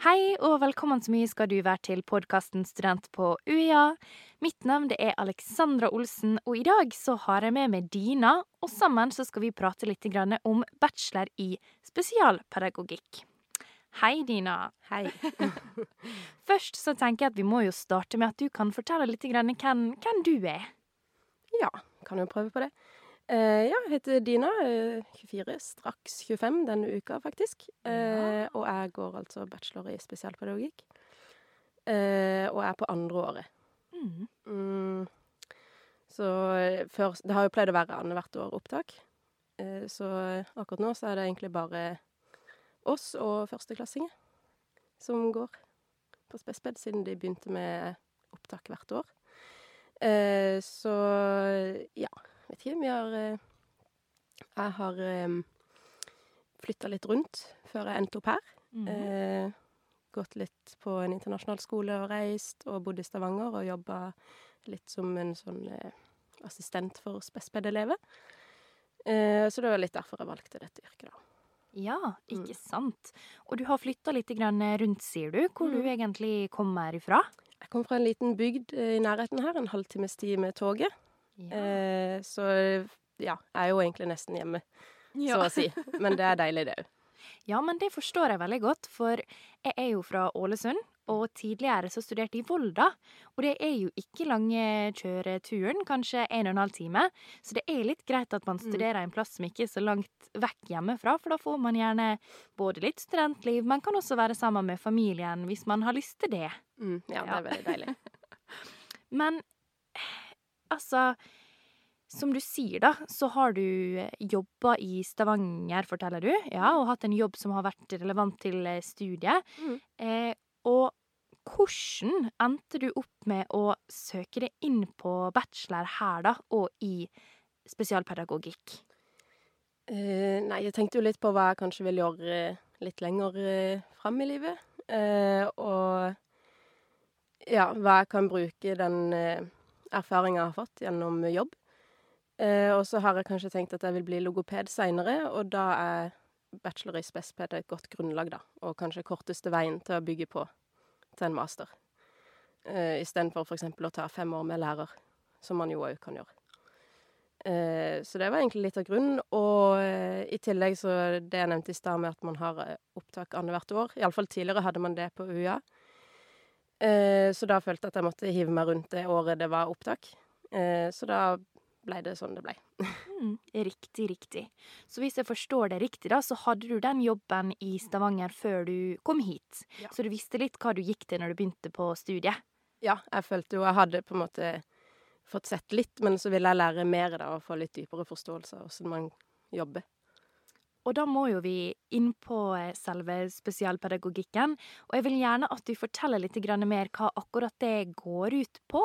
Hei og velkommen så mye skal du være til podkasten Student på UiA. Mitt navn det er Alexandra Olsen, og i dag så har jeg med meg Dina. Og sammen så skal vi prate litt grann om bachelor i spesialpedagogikk. Hei, Dina. Hei. Først så tenker jeg at vi må jo starte med at du kan fortelle litt grann hvem, hvem du er. Ja, kan jo prøve på det. Eh, ja, jeg heter Dina. eh, 24, straks 25 denne uka, faktisk. Eh, og jeg går altså bachelor i spesialpedagogikk. Eh, og er på andre året. Mm. Mm. Så eh, før Det har jo pleid å være annethvert år opptak. Eh, så akkurat nå så er det egentlig bare oss og førsteklassinger som går på Spesped, siden de begynte med opptak hvert år. Eh, så ja, vet ikke. Vi har eh, Jeg har eh, flytta litt rundt før jeg endte opp her. Mhm. Eh, gått litt på en internasjonal skole og reist, og bodd i Stavanger og jobba litt som en sånn assistent for spesped-elever. Så det var litt derfor jeg valgte dette yrket, da. Ja, ikke Mm. sant. Og du har flytta litt grann rundt, sier du. Hvor du Mm. egentlig kommer ifra? Jeg kom fra en liten bygd i nærheten her, en halvtimes tid med toget. Ja. Eh, så ja, jeg er jo egentlig nesten hjemme, så å si. Men det er deilig, det òg. Ja, men det forstår jeg veldig godt, for jeg er jo fra Ålesund, og tidligere så studerte jeg i Volda. Og det er jo ikke lange kjøreturen, kanskje en og en halv time. Så det er litt greit at man Mm. studerer en plass som ikke er så langt vekk hjemmefra, for da får man gjerne både litt studentliv, men kan også være sammen med familien hvis man har lyst til det. Mm, ja, det er veldig deilig. Men altså Som du sier, da, så har du jobba i Stavanger, forteller du. Ja, og hatt en jobb som har vært relevant til eh, studiet. Mm. Eh, og hvordan endte du opp med å søke deg inn på bachelor her, da, og i spesialpedagogikk? Eh, nei, jeg tenkte jo litt på hva jeg kanskje vil gjøre eh, litt lenger eh, fram i livet. Eh, og ja, hva jeg kan bruke den eh, erfaringa jeg har fått gjennom jobb. Eh, og så har jeg kanskje tenkt at jeg vil bli logoped seinere, og da er bachelor i spesped et godt grunnlag, da. Og kanskje korteste veien til å bygge på til en master. Eh, Istedenfor f.eks. å ta fem år med lærer, som man jo òg kan gjøre. Eh, så det var egentlig litt av grunnen. Og i tillegg så det jeg nevnte i stad med at man har opptak annethvert år. Iallfall tidligere hadde man det på UiA. Eh, så da følte jeg at jeg måtte hive meg rundt det året det var opptak. Eh, så da blei det sånn det blei. Mm, riktig, riktig. Så hvis jeg forstår det riktig, da, så hadde du den jobben i Stavanger før du kom hit. Ja. Så du visste litt hva du gikk til når du begynte på studiet. Ja, jeg følte jo jeg hadde på en måte fått sett litt, men så ville jeg lære mer da, og få litt dypere forståelse av åssen man jobber. Og da må jo vi inn på eh, selve spesialpedagogikken. Og jeg vil gjerne at du forteller litt mer hva akkurat det går ut på.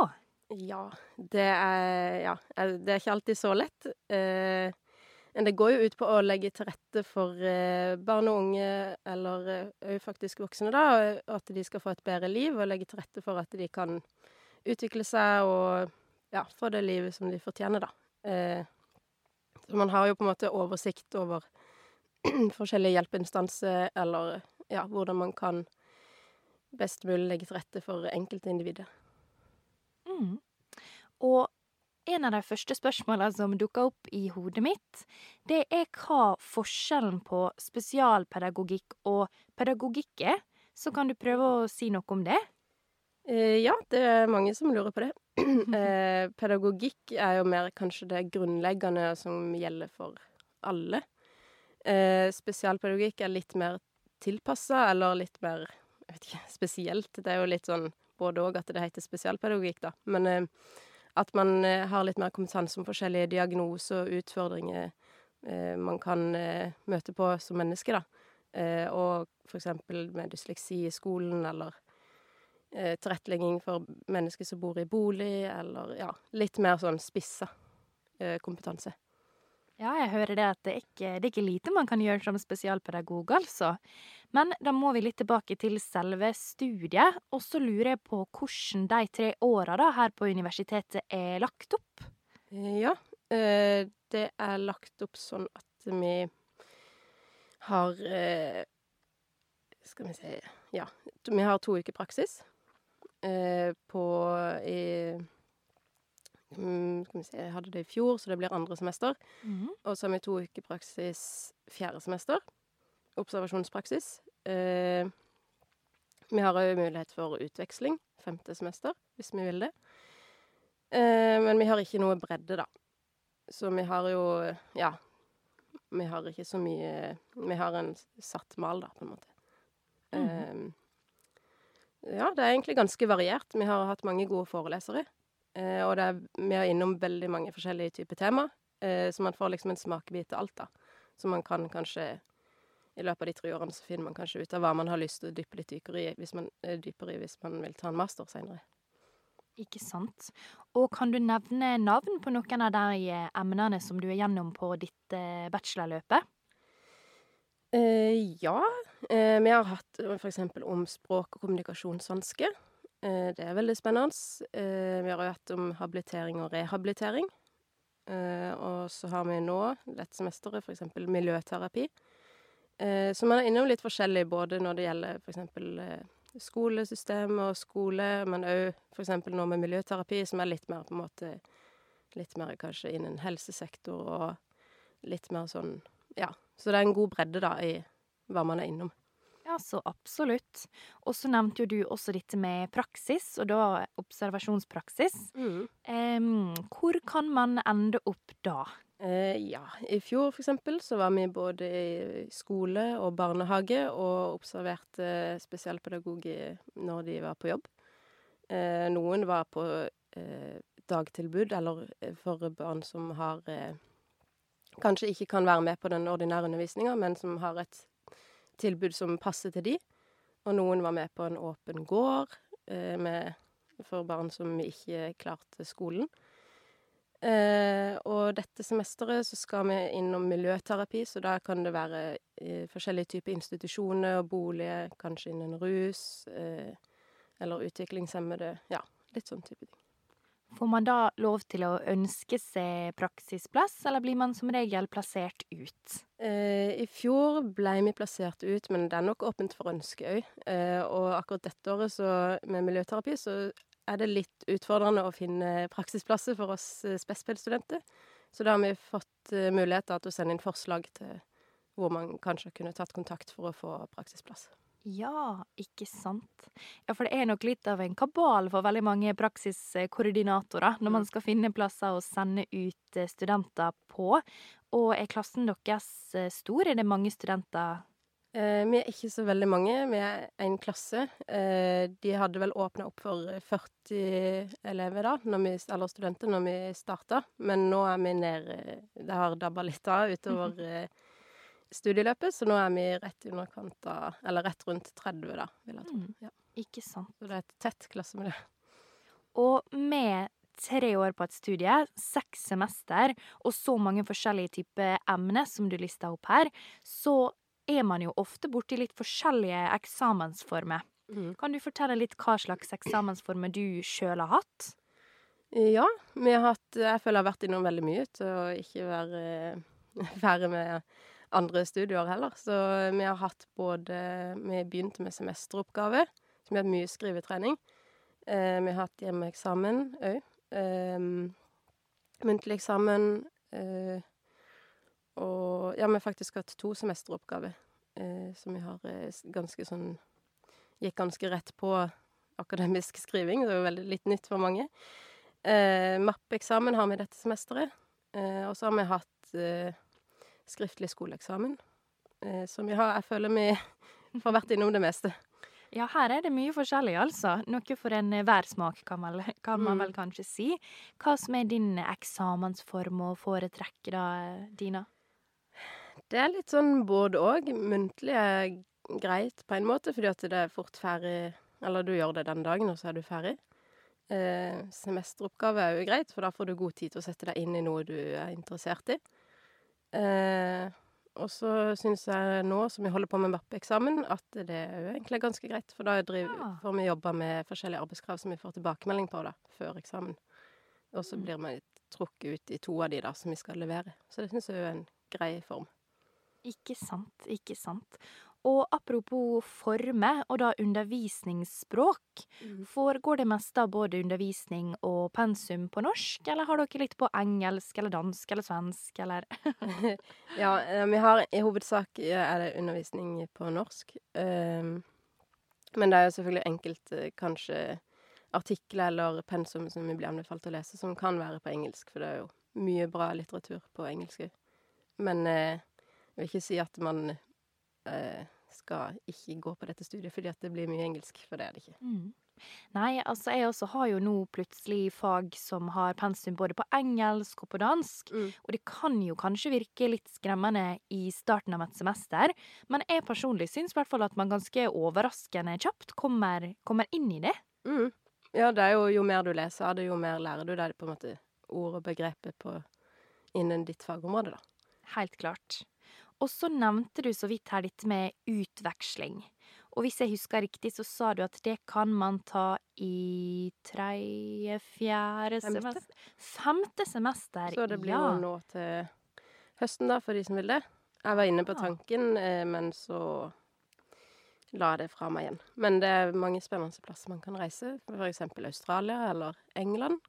Ja, det er Ja, eh, det er ikke alltid så lett. Eh, men det går jo ut på å legge til rette for barn og unge, eller òg faktisk voksne, da, at de skal få et bedre liv, og legge til rette for at de kan utvikle seg og ja, få det livet som de fortjener, da. Så man har jo på en måte oversikt over forskjellige hjelpeinstanser, eller ja, hvordan man kan best mulig legge til rette for enkeltindividet. Mm. Og en av de første spørsmåla som dukka opp i hodet mitt, det er hva forskjellen på spesialpedagogikk og pedagogikk er. Så kan du prøve å si noe om det? Eh, ja, det er mange som lurer på det. eh, pedagogikk er jo mer kanskje det grunnleggende som gjelder for alle. Eh, spesialpedagogikk er litt mer tilpassa, eller litt mer jeg vet ikke, spesielt. Det er jo litt sånn både òg at det heter spesialpedagogikk, da. Men eh, at man eh, har litt mer kompetanse om forskjellige diagnoser og utfordringer eh, man kan eh, møte på som menneske, da. Eh, og eksempel med dysleksi i skolen, eller eh, tilrettelegging for mennesker som bor i bolig, eller ja, litt mer sånn spissa kompetanse. Ja, jeg hører det at det ikke det er ikke lite man kan gjøre som spesialpedagog, altså. Men da må vi litt tilbake til selve studiet, og så lurer jeg på hvordan de tre åra her på universitetet er lagt opp. Eh, Ja, eh, det er lagt opp sånn at vi har eh, Skal vi se ja, vi har to uker praksis på i Skal vi se, jeg hadde det i fjor, så det blir andre semester. Mhm. Og så har vi to uker praksis fjerde semester. Observasjonspraksis. Eh, vi har òg mulighet for utveksling femte semester, hvis vi vil det. Eh, men vi har ikke noe bredde, da. Så vi har jo Ja. Vi har ikke så mye Vi har en satt mal, da, på en måte. Mhm. Eh, ja, det er egentlig ganske variert. Vi har hatt mange gode forelesere. Eh, og det er, vi er innom veldig mange forskjellige typer tema, eh, så man får liksom en smakebit til alt, da. Så man kan kanskje I løpet av de tre årene så finner man kanskje ut av hva man har lyst til å dyppe litt dypere i hvis man, eh, dypere i hvis man vil ta en master seinere. Ikke sant. Og kan du nevne navn på noen av de emnene som du er gjennom på ditt bachelorløpet? Eh, ja. Eh, vi har hatt f.eks. om språk- og kommunikasjonsvansker. Eh, det er veldig spennende. Eh, vi har jo hatt om habilitering og rehabilitering. Eh, og så har vi nå, dette semesteret, for eksempel miljøterapi. Så man er innom litt forskjellig både når det gjelder for eksempel eh, skolesystem og skole, men òg for eksempel nå med miljøterapi, som er litt mer på en måte Litt mer kanskje innen helsesektor og litt mer sånn Ja. Så det er en god bredde, da, i hva man er innom. Så absolutt. Og så nevnte jo du også dette med praksis, og da observasjonspraksis. Em, hvor kan man ende opp da? Eh, ja. I fjor, for eksempel, så var vi både i skole og barnehage og observerte spesialpedagoger når de var på jobb. Eh, noen var på eh, dagtilbud, eller eh, for barn som har eh, Kanskje ikke kan være med på den ordinære undervisninga, men som har et tilbud som passer til de. Og noen var med på en åpen gård eh, med, for barn som ikke klarte skolen. Eh, og dette semesteret så skal vi innom miljøterapi, så da kan det være eh, forskjellige typer institusjoner og boliger, kanskje innen rus, eh, eller utviklingshemmede. Ja, litt sånn type ting. Får man da lov til å ønske seg praksisplass, eller blir man som regel plassert ut? Eh, I fjor ble vi plassert ut, men det er nok åpent for ønske òg. Eh, og akkurat dette året så, med miljøterapi så er det litt utfordrende å finne praksisplasser for oss eh, spesped-studenter. Så da har vi fått eh, muligheter til å sende inn forslag til hvor man kanskje kunne tatt kontakt for å få praksisplass. Ja, ikke sant. Ja, for det er nok litt av en kabal for veldig mange praksiskoordinatorer når man skal finne plasser å sende ut eh, studenter på. Og er klassen deres eh, stor? Er det mange studenter? Eh, vi er ikke så veldig mange. Vi er en klasse. Eh, de hadde vel åpna opp for 40 elever da, når vi, eller studenter, når vi starta. Men nå er vi nede Det har dabba litt av utover eh, studieløpet, så nå er vi rett i underkant av Eller rett rundt 30, da, vil jeg tro. Mm. Ja. Ikke sant. Så det er et tett klassemiljø. Og med tre år på et studie, seks semester og så mange forskjellige typer emner som du lista opp her, så er man jo ofte borti litt forskjellige eksamensformer. Kan du fortelle litt hva slags eksamensformer du sjøl har hatt? Ja, vi har hatt Jeg føler jeg har vært innom veldig mye til å ikke være ferdig med andre studier heller. Så vi har hatt både Vi begynte med semesteroppgave, så vi har hatt mye skrivetrening. Eh, vi har hatt hjemmeeksamen òg. Eh, muntlig eksamen. Eh, og ja, vi har faktisk hatt to semesteroppgaver, eh, som vi har eh, ganske sånn Gikk ganske rett på akademisk skriving. Det er jo veldig litt nytt for mange. Eh, Mappeeksamen har vi dette semesteret. Eh, og så har vi hatt skriftlig skoleeksamen. Eh, som jeg har Jeg føler vi får vært innom det meste. Ja, her er det mye forskjellig, altså. Noe for enhver smak, kan, vel, kan man Mm. vel kanskje si. Hva som er din eksamensform å foretrekke, da, Dina? Det er litt sånn både òg. Muntlig er greit på en måte, fordi at det er fort ferdig Eller du gjør det den dagen, og så er du ferdig. Eh, semesteroppgave er jo greit, for da får du god tid til å sette deg inn i noe du er interessert i. Eh, og så syns jeg nå, som jeg holder på med mappeeksamen, at det er jo egentlig ganske greit. For da driver, Ja. får vi jobba med forskjellige arbeidskrav som vi får tilbakemelding på da, før eksamen. Og så blir vi trukket ut i to av de da, som vi skal levere. Så det syns jeg er en grei form. Ikke sant, ikke sant. Og apropos forme, og da undervisningsspråk. Mm. Foregår det meste av både undervisning og pensum på norsk, eller har dere litt på engelsk eller dansk eller svensk, eller Ja, eh, vi har i hovedsak eh, er det undervisning på norsk. Ehm, men det er jo selvfølgelig enkelte kanskje artikler eller pensum som vi blir anbefalt å lese, som kan være på engelsk, for det er jo mye bra litteratur på engelsk òg. Men eh, jeg vil ikke si at man eh, skal ikke gå på dette studiet fordi at det blir mye engelsk, for det er det ikke. Mm. Nei, altså jeg også har jo nå plutselig fag som har pensum både på engelsk og på dansk, Mm. og det kan jo kanskje virke litt skremmende i starten av et semester, men jeg personlig syns i hvert fall at man ganske overraskende kjapt kommer, kommer inn i det. Mm. Ja, det er jo, jo mer du leser av det, jo mer lærer du. Det er på en måte ord og begrepet på innen ditt fagområde, da. Helt klart. Og så nevnte du så vidt her dette med utveksling. Og hvis jeg husker riktig, så sa du at det kan man ta i tredje, fjerde Femte. semester Femte semester, Så det blir ja. nå til høsten, da, for de som vil det. Jeg var inne på tanken, eh, men så la jeg det fra meg igjen. Men det er mange spennende plasser man kan reise. Eksempel Australia eller England.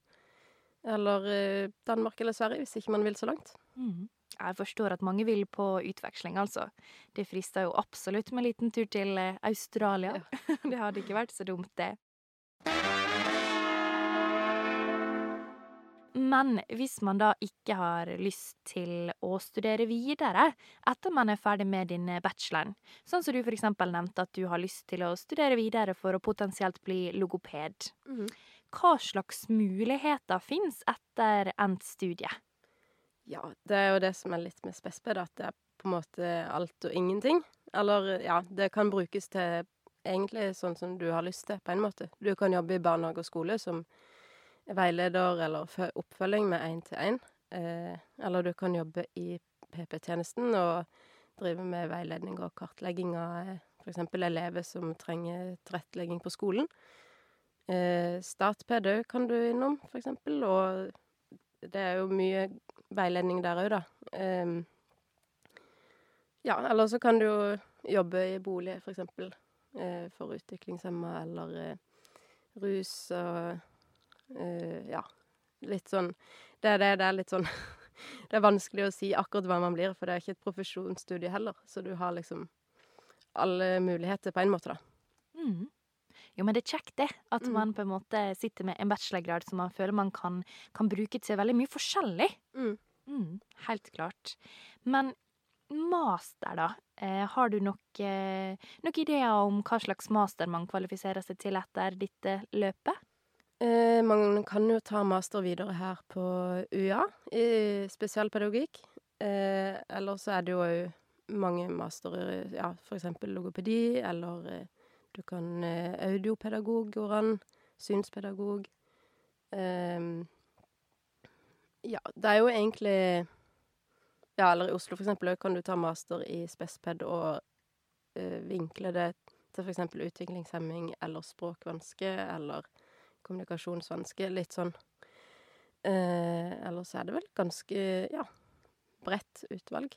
Eller eh, Danmark eller Sverige, hvis ikke man vil så langt. Mhm. Jeg forstår at mange vil på utveksling, altså. Det frister jo absolutt med en liten tur til Australia. Australia. det hadde ikke vært så dumt, det. Men hvis man da ikke har lyst til å studere videre etter man er ferdig med din bachelor, sånn som du eksempel nevnte at du har lyst til å studere videre for å potensielt bli logoped, hva slags muligheter fins etter endt studie? Ja, det er jo det som er litt med spesped, at det er på en måte alt og ingenting. Eller ja, det kan brukes til egentlig sånn som du har lyst til, på en måte. Du kan jobbe i barnehage og skole som veileder eller oppfølging med én-til-én. Eh, eller du kan jobbe i PP-tjenesten og drive med veiledning og kartlegging av eh, f.eks. elever som trenger tilrettelegging på skolen. Eh, Statped òg kan du innom, eksempel. Og det er jo mye veiledning der òg, da. Ehm, ja, eller så kan du jo jobbe i bolig, for eksempel. eh, for utviklingshemma, eller eh, rus og eh, Ja, litt sånn Det er det, det er litt sånn Det er vanskelig å si akkurat hva man blir, for det er ikke et profesjonsstudie heller. Så du har liksom alle muligheter på en måte, da. Mm. Jo, men det er kjekt, det. At Mm. man på en måte sitter med en bachelorgrad som man føler man kan, kan bruke til veldig mye forskjellig. Mm. Mm, helt klart. Men master, da? Eh, har du nok, eh, noen ideer om hva slags master man kvalifiserer seg til etter dette løpet? Eh, man kan jo ta master videre her på UiA i spesialpedagogikk. Eh, eller så er det jo mange masterer, ja, eksempel logopedi, eller eh, du kan eh, audiopedagog går an, synspedagog. Ehm, ja, det er jo egentlig Ja, eller i Oslo for eksempel kan du ta master i spesped og eh, vinkle det til for eksempel utviklingshemming eller språkvanske eller kommunikasjonsvanske. Litt sånn. Eh, ellers er det vel ganske, ja, bredt utvalg.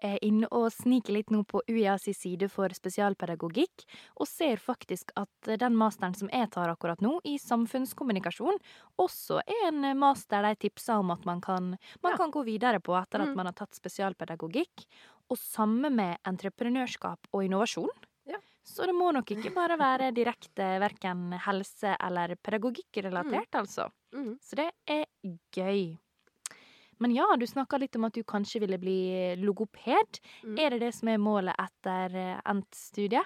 Er inne og sniker litt nå på UiA si side for spesialpedagogikk, og ser faktisk at den masteren som jeg tar akkurat nå, i samfunnskommunikasjon, også er en master de tipser om at man kan, man Ja. kan gå videre på etter at Mm. man har tatt spesialpedagogikk. Og samme med entreprenørskap og innovasjon. Ja. Så det må nok ikke bare være direkte verken helse- eller pedagogikkrelatert, altså. Mm. Så det er gøy. Men ja, du snakka litt om at du kanskje ville bli logoped. Mm. Er det det som er målet etter eh, endt studie?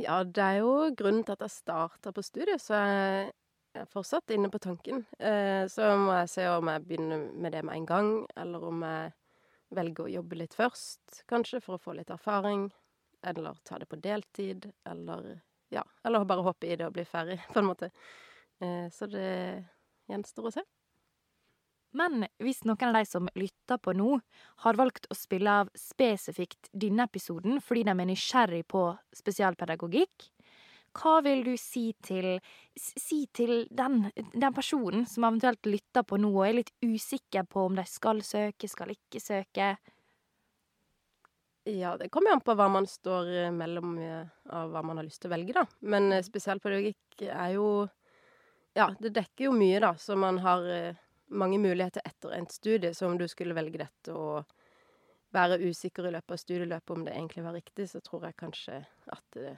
Ja, det er jo grunnen til at jeg starta på studiet, så jeg er fortsatt inne på tanken. Eh, så må jeg se om jeg begynner med det med en gang, eller om jeg velger å jobbe litt først, kanskje, for å få litt erfaring. Eller ta det på deltid, eller ja, eller bare hoppe i det og bli ferdig, på en måte. Eh, så det gjenstår å se. Men hvis noen av de som lytter på nå, har valgt å spille av spesifikt denne episoden fordi de er nysgjerrig på spesialpedagogikk, hva vil du si til, si til den, den personen som eventuelt lytter på nå og er litt usikker på om de skal søke, skal ikke søke? Ja, det kommer jo an på hva man står eh, mellom eh, av hva man har lyst til å velge, da. Men eh, spesialpedagogikk er jo Ja, det dekker jo mye, da, som man har mange muligheter etter endt studie. Så om du skulle velge dette og være usikker i løpet av studieløpet om det egentlig var riktig, så tror jeg kanskje at det,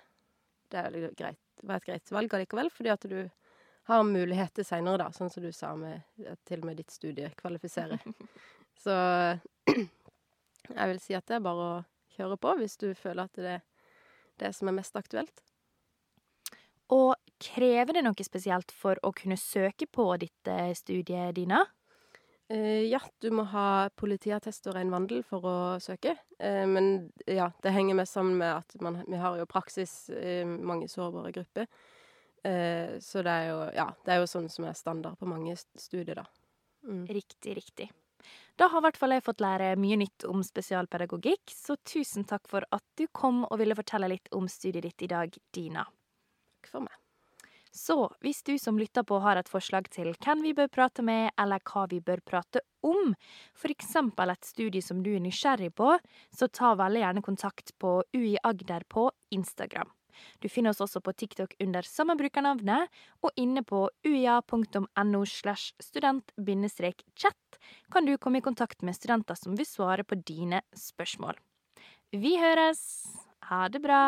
det er greit, var et greit valg allikevel, fordi at du har muligheter seinere, da, sånn som du sa med at til og med ditt studie kvalifiserer. Så jeg vil si at det er bare å kjøre på hvis du føler at det er det som er mest aktuelt. Og krever det noe spesielt for å kunne søke på dette studiet, Dina? Eh, ja, du må ha politiattest og ren vandel for å søke. Eh, men ja, det henger mest sammen med at man, vi har jo praksis i mange sårbare grupper. Eh, så det er jo ja, det er jo sånn som er standard på mange studier, da. Mm. Riktig, riktig. Da har i hvert fall jeg fått lære mye nytt om spesialpedagogikk, så tusen takk for at du kom og ville fortelle litt om studiet ditt i dag, Dina. Takk for meg. Så hvis du som lytter på har et forslag til hvem vi bør prate med, eller hva vi bør prate om, eksempel et studie som du er nysgjerrig på, så ta veldig gjerne kontakt på UI Agder på Instagram. Du finner oss også på TikTok under samme brukernavnet, og inne på uia.no slash student-chat kan du komme i kontakt med studenter som vil svare på dine spørsmål. Vi høres! Ha det bra!